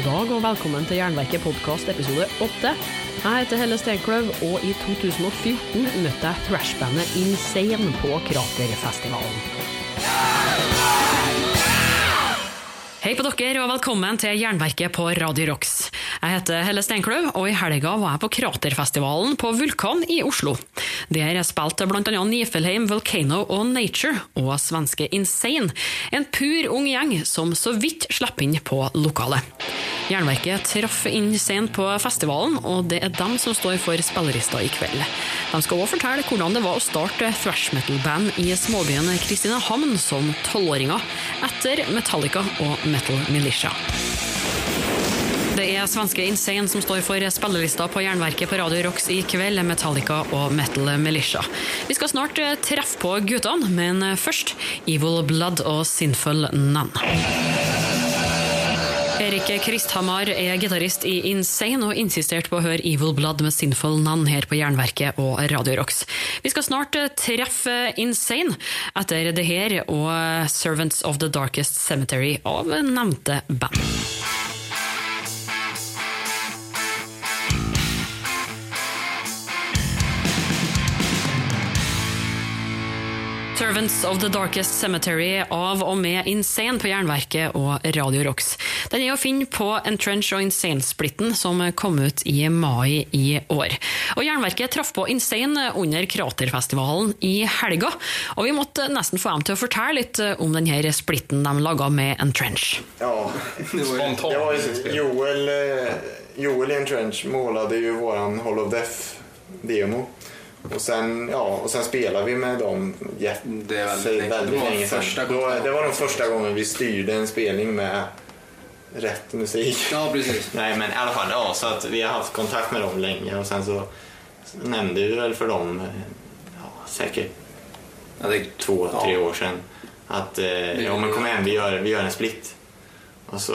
God dag og velkommen til Jernverket podkast episode 8. Jeg heter Helle Steinkløv, og i 2014 møtte jeg thrashbandet Insane på Kraterfestivalen. Hei på dere, og velkommen til Jernverket på Radio Rocks. Jeg heter Helle Steinkløv, og i helga var jeg på Kraterfestivalen på Vulkan i Oslo. Der jeg spilte bl.a. Nifelheim, Volcano og Nature, og svenske Insane. En pur ung gjeng som så vidt slapp inn på lokalet. Jernverket traff Insane på festivalen, og det er dem som står for spillerista i kveld. De skal òg fortelle hvordan det var å starte thrash metal-band i småbyen Kristinehamn som tolvåringer, etter Metallica og Metal Militia. Det er svenske Insane som står for spillelista på Jernverket på Radio Rocks i kveld, Metallica og Metal Militia. Vi skal snart eh, treffe på guttene, men eh, først Evil Blood og Sinful Nun. Erik Kristhamar er gitarist i Insane og insisterte på å høre Evil Blood med Sinful Nan her på Jernverket og Radio Rocks. Vi skal snart eh, treffe Insane etter det her og Servants of the Darkest Cemetery av nevnte band. Servants of the Darkest Cemetery av og med Insane på Jernverket og Radio Rocks. Den er å finne på Entrench og Insane-splitten som kom ut i mai i år. Og Jernverket traff på Insane under Kraterfestivalen i helga, og vi måtte nesten få dem til å fortelle litt om denne splitten de laga med Entrench. Ja, Spontant. det var ju, Joel, eh, Joel i en trench målade ju våran Hall of Death-demo. Och sen, ja, och sen spelade vi med dem jätte, Det är länge. väldigt Det länge sedan. första Då, det var nog första gången vi styrde en spelning med rätt musik. Ja, precis. Nej, men i alla fall, ja, så att vi har haft kontakt med dem länge och sen så nämnde vi väl för dem, ja, säkert Ja, det, två, Ja. tre år sedan att eh, ja, men kom hem, vi gör, vi gör en split. Och så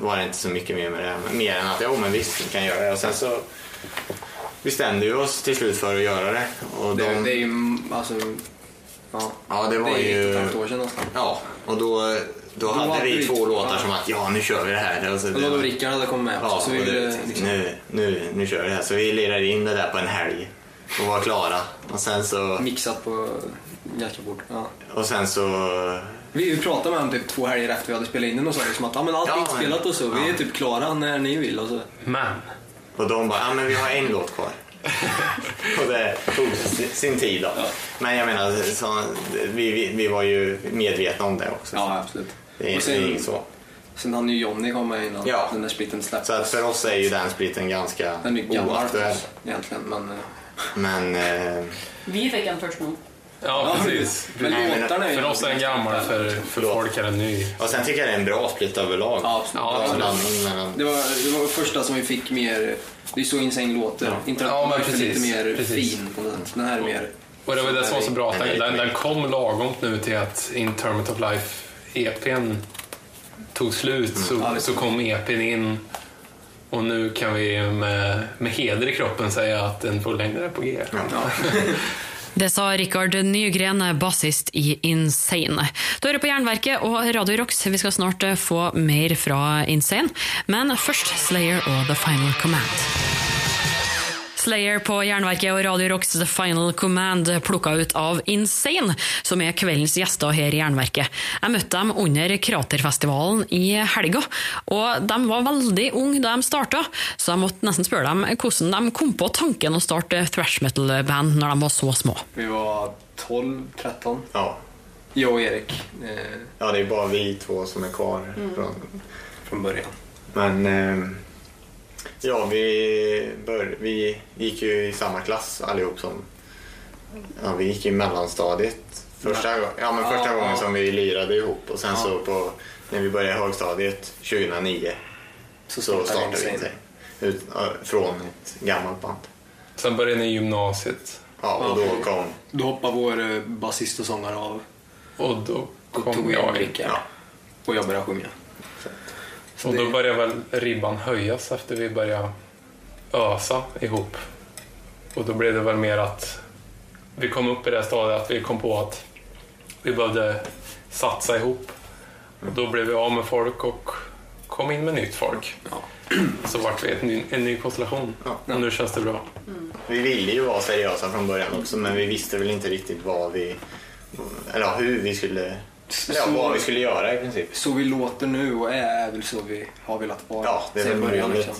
var det inte så mycket mer med det. Mer än att ja, men visst, vi kan göra det. Och sen så bestämde vi oss till slut för att göra det. Och det, de, det är ju alltså... Ja, ja, det var det är ju... ett år sedan nästan. Ja, och då, då hade hade vi två låtar ja. som att ja, nu kör vi det här. Och så, Och då då Rickard hade kommit med Ja, så vi ville det, liksom... nu, nu, nu kör vi det här. Så vi lirade in det där på en helg och var klara. Och sen så... Mixat på jättebord. Ja. Och sen så... Vi pratade med honom typ två helger efter vi hade spelat in den och sa liksom att ja, men allt är Ja, inspelat och så. Vi är typ klara när ni vill. Och så. Men, Och de bara, ja men vi har en låt kvar. och det tog sin- tid då. Men jag menar, så, vi, vi, vi var ju medvetna om det också. Ja, absolut. Det är, och det är sen, inget så. sen hann ju Johnny komma innan Ja. den där splitten släpptes. Så att för oss är ju den splitten ganska Den är gammal oaktuell. egentligen, men... eh, Men eh, Vi fick en först nu. Ja precis. Men Nej, men låtarna är. För oss är den gammal, för, för Förlåt. folk är den ny. och sen tycker jag det är en bra split överlag. Ja, absolut. Ja, absolut. blandning mellan... Det var, det var första som vi fick mer... Det är så Insane låter. Ja. Inte Ja, att men den är precis. lite mer Precis. fin på. Den här är mer... Och det var det som var så bra, att Den är den, den, kom lagom nu till att Interment of Life EPn tog slut, så, Ja, det- så kom EPn in. Och nu kan vi med, med heder i kroppen säga att den får längre på G. Ja. Det sa Rikard Nygren, bassist i Insane. Du hører på Jernverket og Radio Rocks. Vi skal snart få mer fra Insane. Men først Slayer og The Final Command. Slayer på Jernverket og Radio Rocks The Final Command plukka ut av Insane, som er kveldens gjester her i Jernverket. Jeg møtte dem under Kraterfestivalen i helga, og de var veldig unge da de starta, så jeg måtte nesten spørre dem hvordan de kom på tanken å starte thrash metal-band når de var så små. Vi var 12, 13. Ja. Jag och Erik eh, ja, det är bara vi två som är kvar. Från, från början. Men eh, ja, vi, bör, vi gick ju i samma klass allihop som... Ja, vi gick i mellanstadiet. Första, ja, men första Ja, gången ja. som vi lirade ihop och sen Ja. så på, när vi började högstadiet 2009 Så så startade vi inte. Ut, från ett gammalt band. Sen började ni i gymnasiet Ja, och då kom... Då hoppade vår eh, basist och sångare av och då kom tog vi jag en. Ja. Och jag började sjunga. Och då började väl ribban höjas efter vi började ösa ihop. Och då blev det väl mer att vi kom upp i det stadiet att vi kom på att vi behövde satsa ihop. Och då blev vi av med folk och kom in med nytt folk. Ja. Så vart vi ett ny, en ny konstellation. Ja. Och nu känns det bra. Vi ville ju vara seriösa från början också men vi visste väl inte riktigt vad vi... Eller hur vi skulle... Eller ja, vad vi skulle göra i princip. Så vi låter nu och är väl så vi har velat vara Ja, det är väl början. Liksom.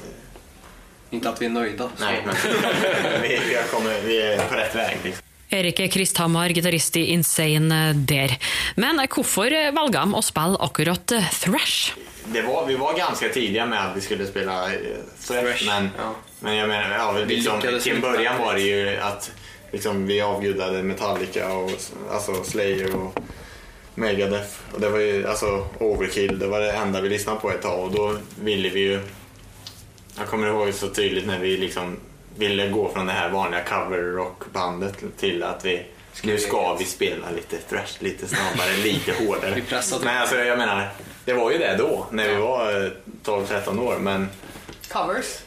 Inte att vi är nöjda. så- Nej, men vi, vi, kommit, vi är på rätt väg. Liksom. Erik Kristhamar, gitarist i Insane der. Men hvorfor velger de å spille akkurat eh, thrash? Det var, vi var ganska tidiga med att vi skulle spela eh, thrash, Thrash, men, ja. men jag menar, ja, Vi liksom, till en början var det ju att liksom, vi avgudade Metallica och alltså Slayer och Megadeth. Och det var ju alltså Overkill, det var det enda vi lyssnade på ett tag och då ville vi ju... Jag kommer ihåg så tydligt när vi liksom ville gå från det här vanliga cover-rockbandet till att vi nu ska vi spela lite thrash, lite snabbare, lite hårdare. Vi. Men alltså jag menar, det var ju det då när vi var eh, 12-13 år men Covers.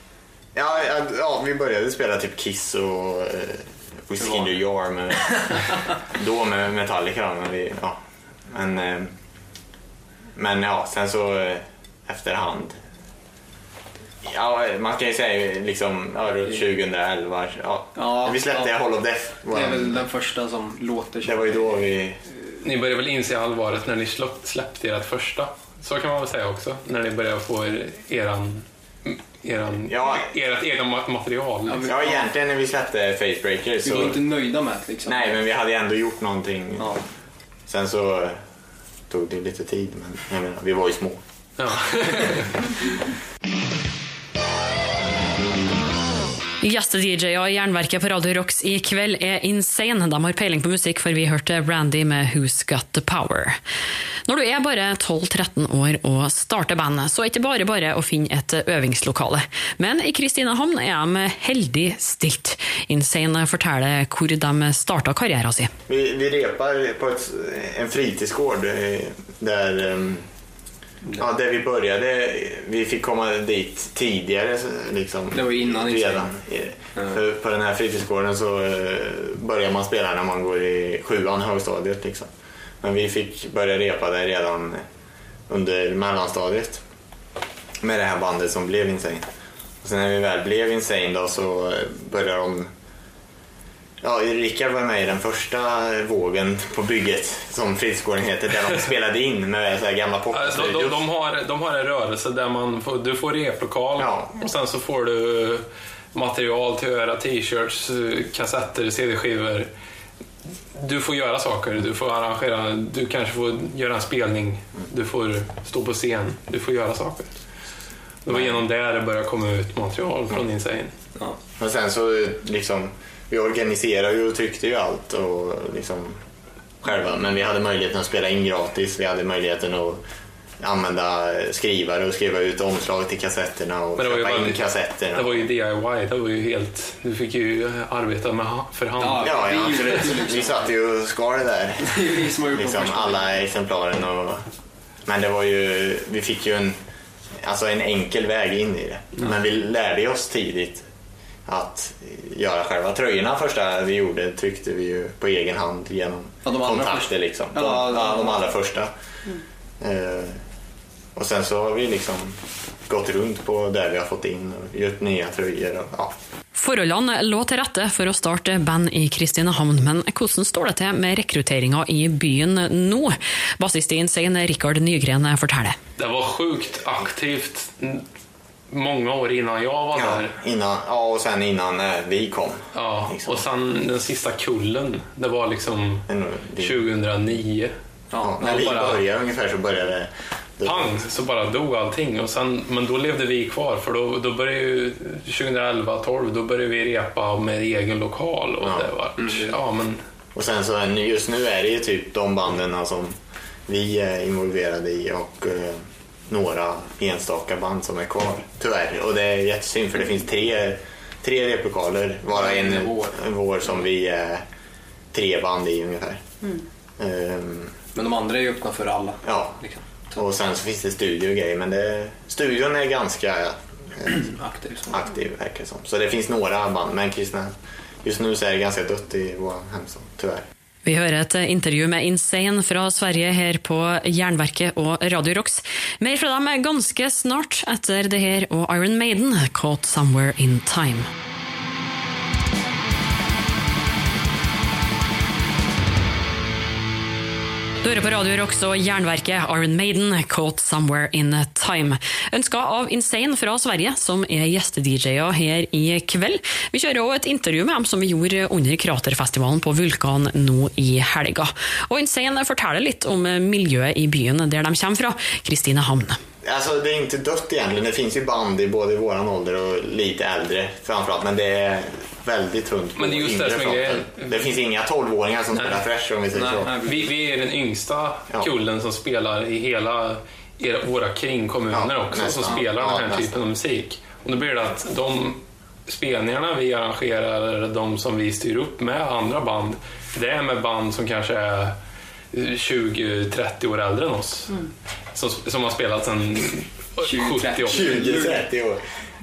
Ja, ja, ja, vi började spela typ Kiss och eh, Whiskey Jar med, då med Metallica. Men, vi, ja. Men, eh, men ja, sen så eh, efterhand. Ja, man kan ju säga liksom ja, runt 2011. Ja. Ja, vi släppte ja. Hall of Death. Det är väl den första som låter det var ju då vi... Ni började väl inse allvaret när ni släpp- släppte ert första. Så kan man väl säga också. När ni började få er, eran, eran, Ja. ert egna ma- material. Ja, vi- Ja, egentligen när vi släppte Facebreaker Vi var så... inte nöjda med det liksom. Nej, men vi hade ändå gjort någonting. Ja. Sen så tog det lite tid, men jag menar, vi var ju små. Ja. Gjeste-DJ og Jernverket på Radio Rocks i kveld er insane. De har peiling på musikk, for vi hørte Randy med Who's Got The Power. Når du er bare 12-13 år og starter bandet, så er det ikke bare bare å finne et øvingslokale. Men i Kristinehamn er de heldig stilt. Insane forteller hvor de starta karrieren sin. Vi, vi repar på et, en fritidsgård eh, der um ehm, ja, där vi började. Vi fick komma dit tidigare. Liksom, Det var innan redan. För på den här fritidsgården så eh, börjar man spela när man går i sjuan, högstadiet. Liksom. Men vi fick börja repa där redan under mellanstadiet med det här bandet som blev Insane. Och sen när vi väl blev Insane då så började de Ja, Rickard var med i den första vågen på bygget som fritidsgården heter där de spelade in med så här gamla Alltså, de, de, popstudios. de, har, de har en rörelse där man får, du får replokal Ja. och sen så får du material till att göra t-shirts, eh, kassetter, CD-skivor. Du får göra saker, du får arrangera, du kanske får göra en spelning, du får stå på scen, du får göra saker. Det var genom det det började komma ut material från Insane. Ja. Och sen så liksom, vi organiserade ju och tryckte ju allt och liksom själva. Men vi hade möjligheten att spela in gratis. Vi hade möjligheten att använda skrivare och skriva ut omslag till kassetterna och köpa in kassetterna. Det var ju DIY, det var ju helt... Du fick ju arbeta med, för hand. Ja. Ja, ja absolut. Vi satt ju och skar det där. Liksom alla exemplaren. Och, men det var ju, vi fick ju en, alltså en enkel väg in i det. Men vi lärde oss tidigt att göra själva tröjorna första vi gjorde tryckte vi ju på egen hand genom Ja, kontakter första. liksom. De, Ja, de allra första. Eh, och sen så har vi liksom gått runt på där vi har fått in och gjort nya tröjor. Och, ja. Forholdene lå til rette for å starte band i Kristinehamn, men hvordan står det til med rekrutteringa i byen nå? Bassist i Insane, Rikard Nygren, forteller. Det var sjukt aktivt mm, många år innan jag var Ja, där. innan, ja, och sen innan eh, vi kom. Ja, Liksom. och sen den sista kullen, det var liksom Men det- 2009. Ja, när vi bara- började ungefär så började det. Pang, så bara dog allting. Och sen, men då levde vi kvar, för då, då började ju 2011, 12 då började vi repa med egen lokal. Och Ja. det var, ja, men Och sen så just nu är det ju typ de banden som vi är involverade i och eh, några enstaka band som är kvar. Tyvärr. Och det är jättesynd för det finns tre, tre replokaler. Vara en, En vår. en vår som vi är tre band i ungefär. Ehm, Men de andra är ju öppna för alla. ja. Liksom. Och sen så finns det studio och grejer men det, studion är ganska eh, Aktiv. som- aktiv verkar det som. Så det finns några band men kristna, just nu så är det ganska dött i vår hemstad, tyvärr. Vi hører et eh, intervju med Insane fra Sverige her på Jernverket og Radio Rocks. Mer fra dem ganske snart etter det her og Iron Maiden, 'Caught Somewhere in Time'. Du hører på Radio Rocks og Jernverket, Iron Maiden, 'Caught Somewhere in Time'. Ønska av Insane fra Sverige, som er gjeste-DJ-er her i kveld. Vi kjører òg et intervju med dem som vi gjorde under Kraterfestivalen på Vulkan nå i helga. Og Insane forteller litt om miljøet i byen der de kommer fra, Kristinehamn. Alltså det är inte dött egentligen. Det finns ju band i både våran ålder och lite äldre framförallt. Men det är väldigt tunt på Men det är just det som är grejen. Det finns inga 12-åringar som Nej. spelar thrash om vi säger Nej, så. nej. Vi, vi är den yngsta Ja. kullen som spelar i hela era, våra kringkommuner Ja, också, nästan. som spelar den här nästan. typen av musik. Och då blir det att de spelningarna vi arrangerar, eller de som vi styr upp med andra band, det är med band som kanske är 20-30 år äldre än oss. Som, som har spelat sedan 70 år. 20-30 år.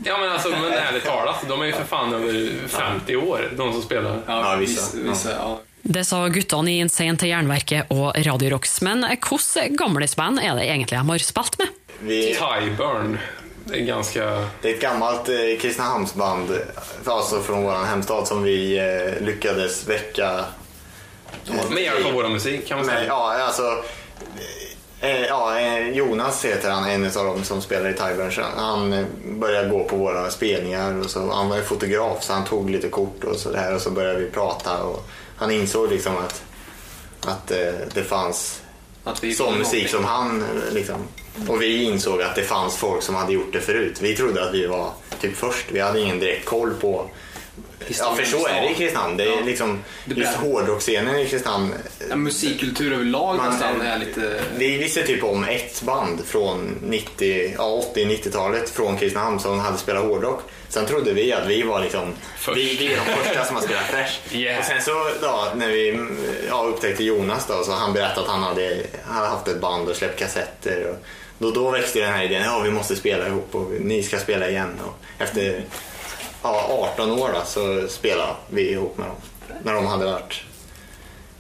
Ja men alltså, men ärligt talat, de är ju för fan över 50 år, de som spelar. Ja, vissa. vissa ja. Det sa guttene i Insane til Jernverket og Radio Rocks. Men hvilke gamlisband er det egentlig de har spilt med? Vi, Tyburn, det är ganska... det är ett gammalt eh, Kristinehamnsband alltså från vår hemstad som vi eh, lyckades väcka. Med hjälp av vår musik kan man Men, säga. ja, alltså, eh, ja, eh, Jonas heter han, en av dem som spelar i Tyburns. Han eh, började gå på våra spelningar och så, han var ju fotograf så han tog lite kort och så där och så började vi prata och han insåg liksom att, att eh, det fanns Att vi sån musik som han eh, liksom. Och vi insåg att det fanns folk som hade gjort det förut. Vi trodde att vi var typ först. Vi hade ingen direkt koll på Ja, för så är det i Kristinehamn. Det är Ja. liksom, Det just hårdrocksscenen i Kristinehamn Ja, musikkultur överlag Man- nästan är lite... Vi visste typ om ett band från 90, ja, 80-90-talet från Kristinehamn som hade spelat hårdrock. Sen trodde vi att vi var liksom, Först. vi, vi är de första som har spelat thrash. Yeah. Och sen så då, när vi ja, upptäckte Jonas då, så han berättade att han hade, hade haft ett band och släppt kassetter. Och då, då växte den här idén, ja vi måste spela ihop och ni ska spela igen. Och efter ja, 18 år då, så spelade vi ihop med dem. När de hade varit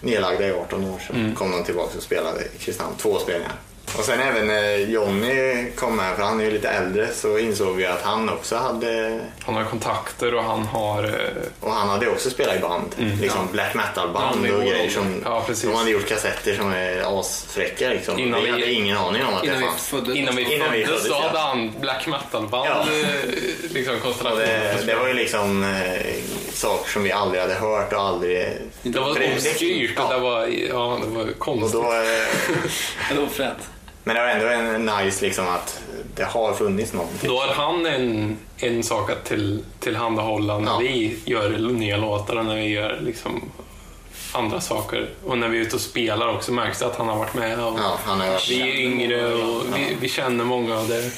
nedlagda i 18 år så kom de tillbaka och spelade i Kristinehamn, två spelningar. Och sen även när Jonny kom med, för han är ju lite äldre, så insåg vi att han också hade, Han har kontakter och han har... eh, och han hade också spelat i band. Liksom black metal band Ja, med och grejer som, Ja, precis. de hade gjort kassetter som är asfräcka liksom. Innan vi vi- hade ingen aning om att Innan det vi fanns. föddes. Innan vi Innan vi föddes föddes, så ja. hade han black metal-band. Ja. eh, Liksom Och det, det var ju liksom eh, saker som vi aldrig hade hört och aldrig... Det var obskyrt och ja. det var, ja, det var Och konstigt. då, eh, Ja, det var fränt. Men det var ändå en nice liksom att det har funnits någonting. Då har han en, en sak att till, tillhandahålla när Ja. vi gör nya låtar och när vi gör liksom andra saker. Och när vi är ute och spelar också märks det att han har varit med. Och Ja, varit vi är yngre och vi, vi känner många av det.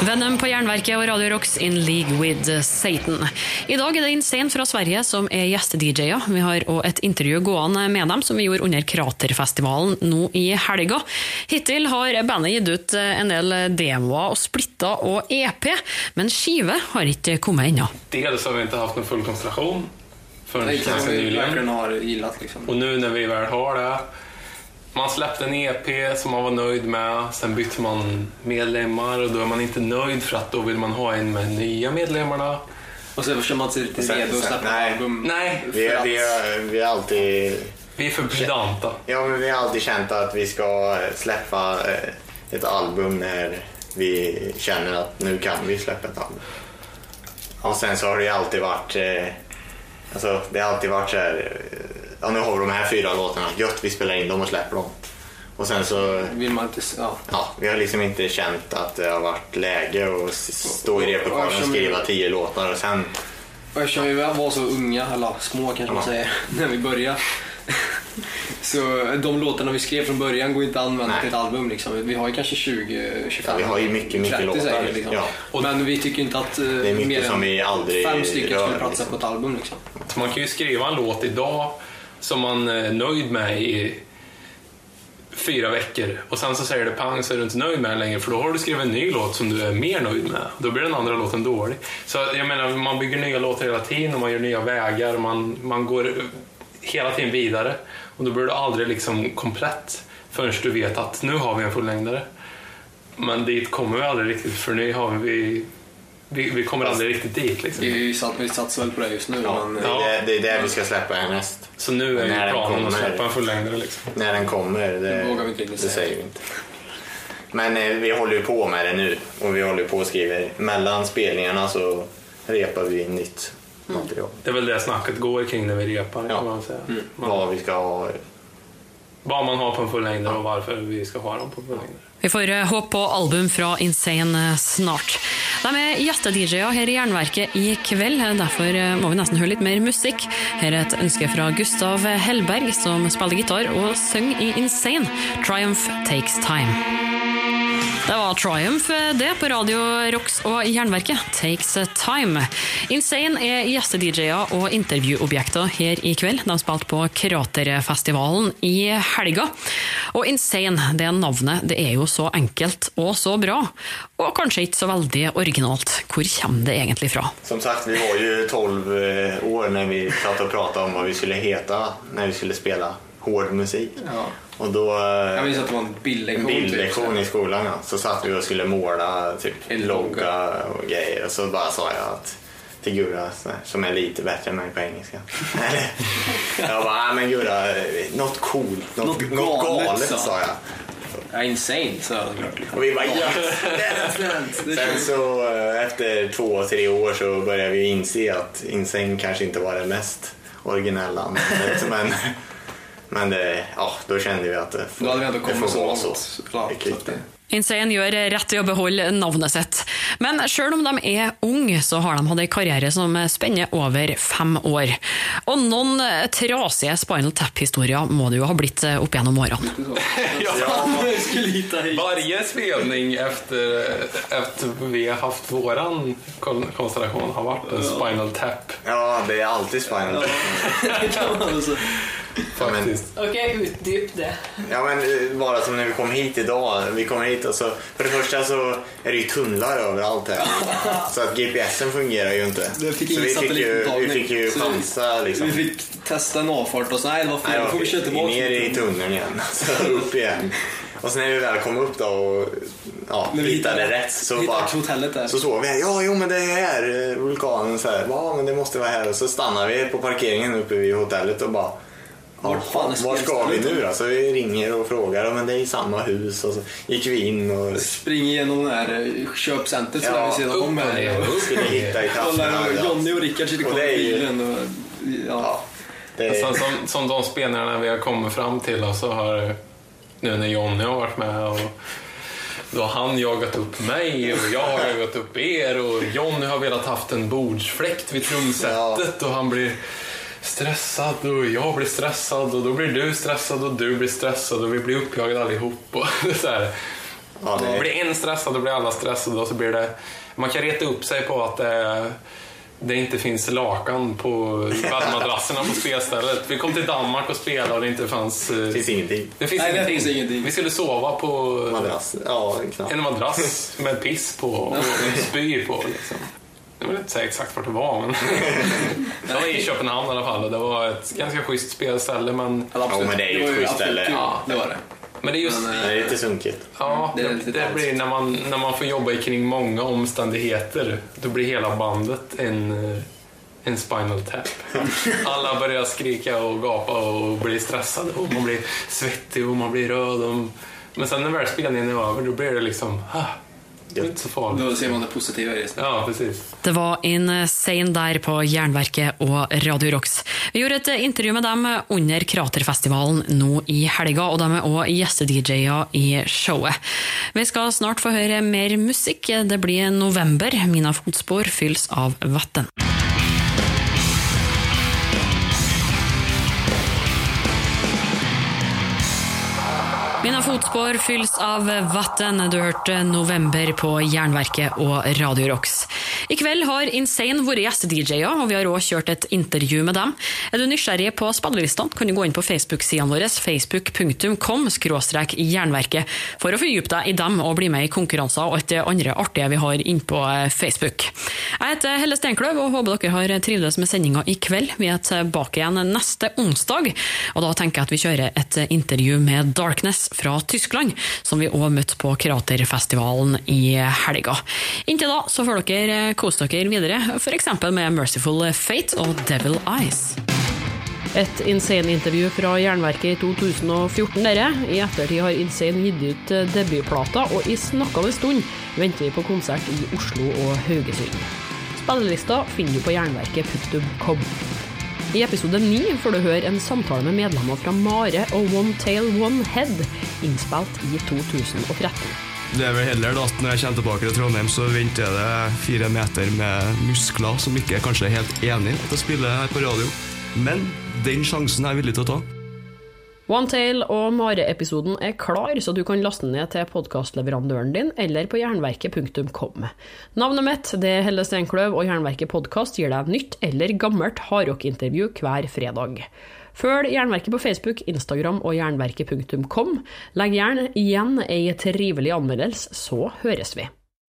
Venom på Jernverket og Radio Rocks in league with Satan. I dag er det Insane fra Sverige som er gjeste-DJ-er. Vi har òg et intervju gående med dem som vi gjorde under Kraterfestivalen nå i helga. Hittil har bandet gitt ut en del demoer og splitter og EP, men skive har ikke kommet ennå. Dels har vi inte haft en full konstellation förrän är ganska nyligen. har gillat liksom. Och nu när vi väl har det. Man släppte en EP som man var nöjd med. Sen bytte man medlemmar och då är man inte nöjd för att då vill man ha en med nya medlemmarna. Och sen känner man sig lite Sen- redo att sen- släppa nej. album. Nej, Vi, För att- vi, har, vi har alltid vi är för pedanta. Ja, men vi har alltid känt att vi ska släppa eh, ett album när vi känner att nu kan vi släppa ett album. Och sen så har det ju alltid varit, eh, alltså det har alltid varit så här, eh, ja nu har vi de här fyra låtarna, gött vi spelar in dem och släpper dem. Och sen så, Vill man inte... Ja. ja, vi har liksom inte känt att det har varit läge att stå i replokalen och skriva tio låtar och sen, Och eftersom vi var så unga, eller små kanske man säger, när vi började. Så de låtarna vi skrev från början går inte att använda Nej. till ett album. Liksom. Vi har ju kanske 20, 25, Ja, vi har ju mycket, mycket 30 låtar, säkert, liksom. ja. Men vi tycker inte att eh, mer som än vi aldrig fem stycken skulle platsa liksom. på ett album. Liksom. Man kan ju skriva en låt idag som man är nöjd med i fyra veckor och sen så säger det pang så är du inte nöjd med den längre för då har du skrivit en ny låt som du är mer nöjd med. Då blir den andra låten dålig. Så jag menar, man bygger nya låtar hela tiden och man gör nya vägar. Man, man går hela tiden vidare. Och då blir du aldrig liksom komplett förrän du vet att nu har vi en fullängdare. Men dit kommer vi aldrig riktigt för nu har vi, vi, vi kommer aldrig riktigt dit. Liksom. Vi, satt, vi satsar väl på det just nu. Ja, men, det, Ja. är det, det är det vi ska släppa härnäst. Så nu är När ju den planen att kommer. släppa en fullängdare. Liksom. När den kommer, det, Det vågar vi inte det säger vi inte. Men eh, vi håller ju på med det nu och vi håller på och skriver. Mellan spelningarna så repar vi nytt material. Det är väl det snacket går kring när vi repar Ja. kan man säga. Man, Vad vi ska ha vad man har på en fullängdare och varför vi ska ha dem på en fullängdare. Vi får eh, på album fra Insane eh, snart. De er gjeste-DJ-er her i Jernverket i kveld, måste derfor eh, må vi nesten høre litt mer musikk. Her er et ønske fra Gustav Hellberg, som spiller gitar og synger i Insane. Triumph Takes Time. Det var Triumph, det, på Radio Rocks og Jernverket. Takes Time. Insane er gjeste-DJ-er og intervjuobjekter her i kveld. De spilte på Kraterfestivalen i helga. Og Insane, det navnet, det er jo så enkelt og så bra. Og kanskje ikke så veldig originalt. Hvor kommer det egentlig fra? Som sagt, vi var ju 12 eh, år när vi satt och pratade om vad vi skulle heta när vi skulle spela hård musik. Ja. Och då... eh, Jag minns att det var en bildlektion. En bildlektion typ, i skolan ja. Så satt vi och skulle måla typ En logga och grejer och så bara sa jag att till Gurra så som är lite bättre än mig på engelska. Jag bara, "Nej, men Gurra, något coolt, något, Något något galet, galet, sa sa jag. Ja, insane, så jag klart. Och vi bara yes! Sen så eh, efter två, tre år så började vi inse att Insane kanske inte var det mest originella namnet. men, men det, ja, då kände vi att det får, Då hade vi ändå det kommit får vara så. Är så Insane gjør rett i å beholde navnet sitt. Men sjøl om de er unge, så har de hatt en karriere som spenner over fem år. Og noen trasige Spinal Tap-historier må det jo ha blitt opp gjennom årene. Ja. Varje spelning efter, efter vi har haft våran kon- konstellation har varit en spinal tap Ja, det är alltid Spinal Tap. Faktiskt. Ok, utdyp det. Ja men eh, bara som när vi kom hit idag. Vi kommer hit och så, för det första så är det ju tunnlar överallt här. Så att GPSen fungerar ju inte. Fick så vi fick ju, vi fick ju chansa liksom. Vi fick testa en avfart och så, nej det var fel, Nej, då får vi köra tillbaka. ner i tunneln igen, så upp igen. Och sen när vi väl kom upp då och ja, vi hittade hittade- rätt så, hittade bara, hotellet där. så såg vi, ja jo men det är här, eh, vulkanen så här. Ja men det måste vara här. Och så stannade vi på parkeringen uppe vid hotellet och bara Vart Ja, fan är var ska vi nu då? Så vi ringer och frågar, ja, men det är i samma hus. Och så gick vi in och Springer igenom det här eh, köpcentret som Ja, är vid sidan om här. skulle hitta i där överallt. Johnny och Rickard sitter kvar i bilen. Och, ja. Ja, det Sen, som, som de spelarna vi har kommit fram till och så har nu när Jonny har varit med och då har han jagat upp mig och jag har jagat upp er och Jonny har velat haft en bordsfläkt vid trumsetet och han blir stressad och jag blir stressad och då blir du stressad och du blir stressad och vi blir uppjagade allihop. Och det så här. ja, det Då blir en stressad, då blir alla stressade och så blir det... Man kan reta upp sig på att det, det inte finns lakan på bäddmadrasserna på spelstället. Vi kom till Danmark och spelade och det inte fanns... eh, det finns ingenting. det finns, Nej, det ingenting. finns ingenting. Vi skulle sova på Madrass. Ja, knappt. en madrass med piss på och spy på. Liksom. Jag vill inte säga exakt vart det var, men det var i Köpenhamn i alla fall och det var ett ganska schysst spelställe. Men, Ja, absolut. Ja, men det är ju ett schysst ställe. Ja. det var det. men det är just... Men, eh, Det är lite sunkigt. Ja, Det det, det, blir när man, när man får jobba kring många omständigheter. Då blir hela bandet en, eh, en spinal tap. Alla börjar skrika och gapa och bli stressade och man blir svettig och man blir röd. Och, men sen när väl spelningen är över då blir det liksom, ah, det är inte så farligt. Då ser man det positiva i det. Ja, precis. Det var Insane der på Jernverket og Radio Rocks. Vi gjorde et intervju med dem under Kraterfestivalen nå i helga, og de er òg gjeste-DJ-er i showet. Vi skal snart få høre mer musikk. Det blir november. Mina fotspor fylles av vann. Fotspår fylls av vatten. Du hørte November på Jernverket og Radio Rocks. I kveld har Insane vært gjeste-DJ-er, og vi har också kjørt et intervju med dem. Er du nysgjerrig på spillelistene, kan du gå inn på Facebook-sidene våre, facebook.com jernverket, for å fordype deg i dem og bli med i konkurranser og det andre artige vi har inne på eh, Facebook. Jeg heter Helle Steinkløv og håper dere har trivdes med sendinga i kveld. Vi er tilbake igjen neste onsdag, og da tenker jeg at vi kjører et intervju med Darkness fra Tyskland, som vi òg møtte på Kraterfestivalen i helga. Inntil da så får dere eh, kose dere videre, f.eks. med Merciful Fate og Devil Eyes. Et Insane-intervju fra Jernverket i 2014. Dere. I ettertid har Insane gitt ut eh, debutplata, og i snakkende stund venter vi på konsert i Oslo og Haugesund. Spillelista finner du på jernverket.com. I episode 9 får du høre en samtale med medlemmer fra Mare og One Tail One Head, innspilt i 2013. Det er vel heller da at når jeg kommer tilbake til Trondheim, så venter det fire meter med muskler som ikke er är helt enig til å spille her på radio. Men den sjansen er jeg villig til å ta. Onetail og Mare-episoden er klar, så du kan laste den ned til podkastleverandøren din eller på jernverket.com. Navnet mitt det er Helle Steinkløv, og Jernverket podkast gir deg nytt eller gammelt hardrockintervju hver fredag. Følg Jernverket på Facebook, Instagram og jernverket.com. Legg gjerne igjen ei trivelig anmeldelse, så høres vi.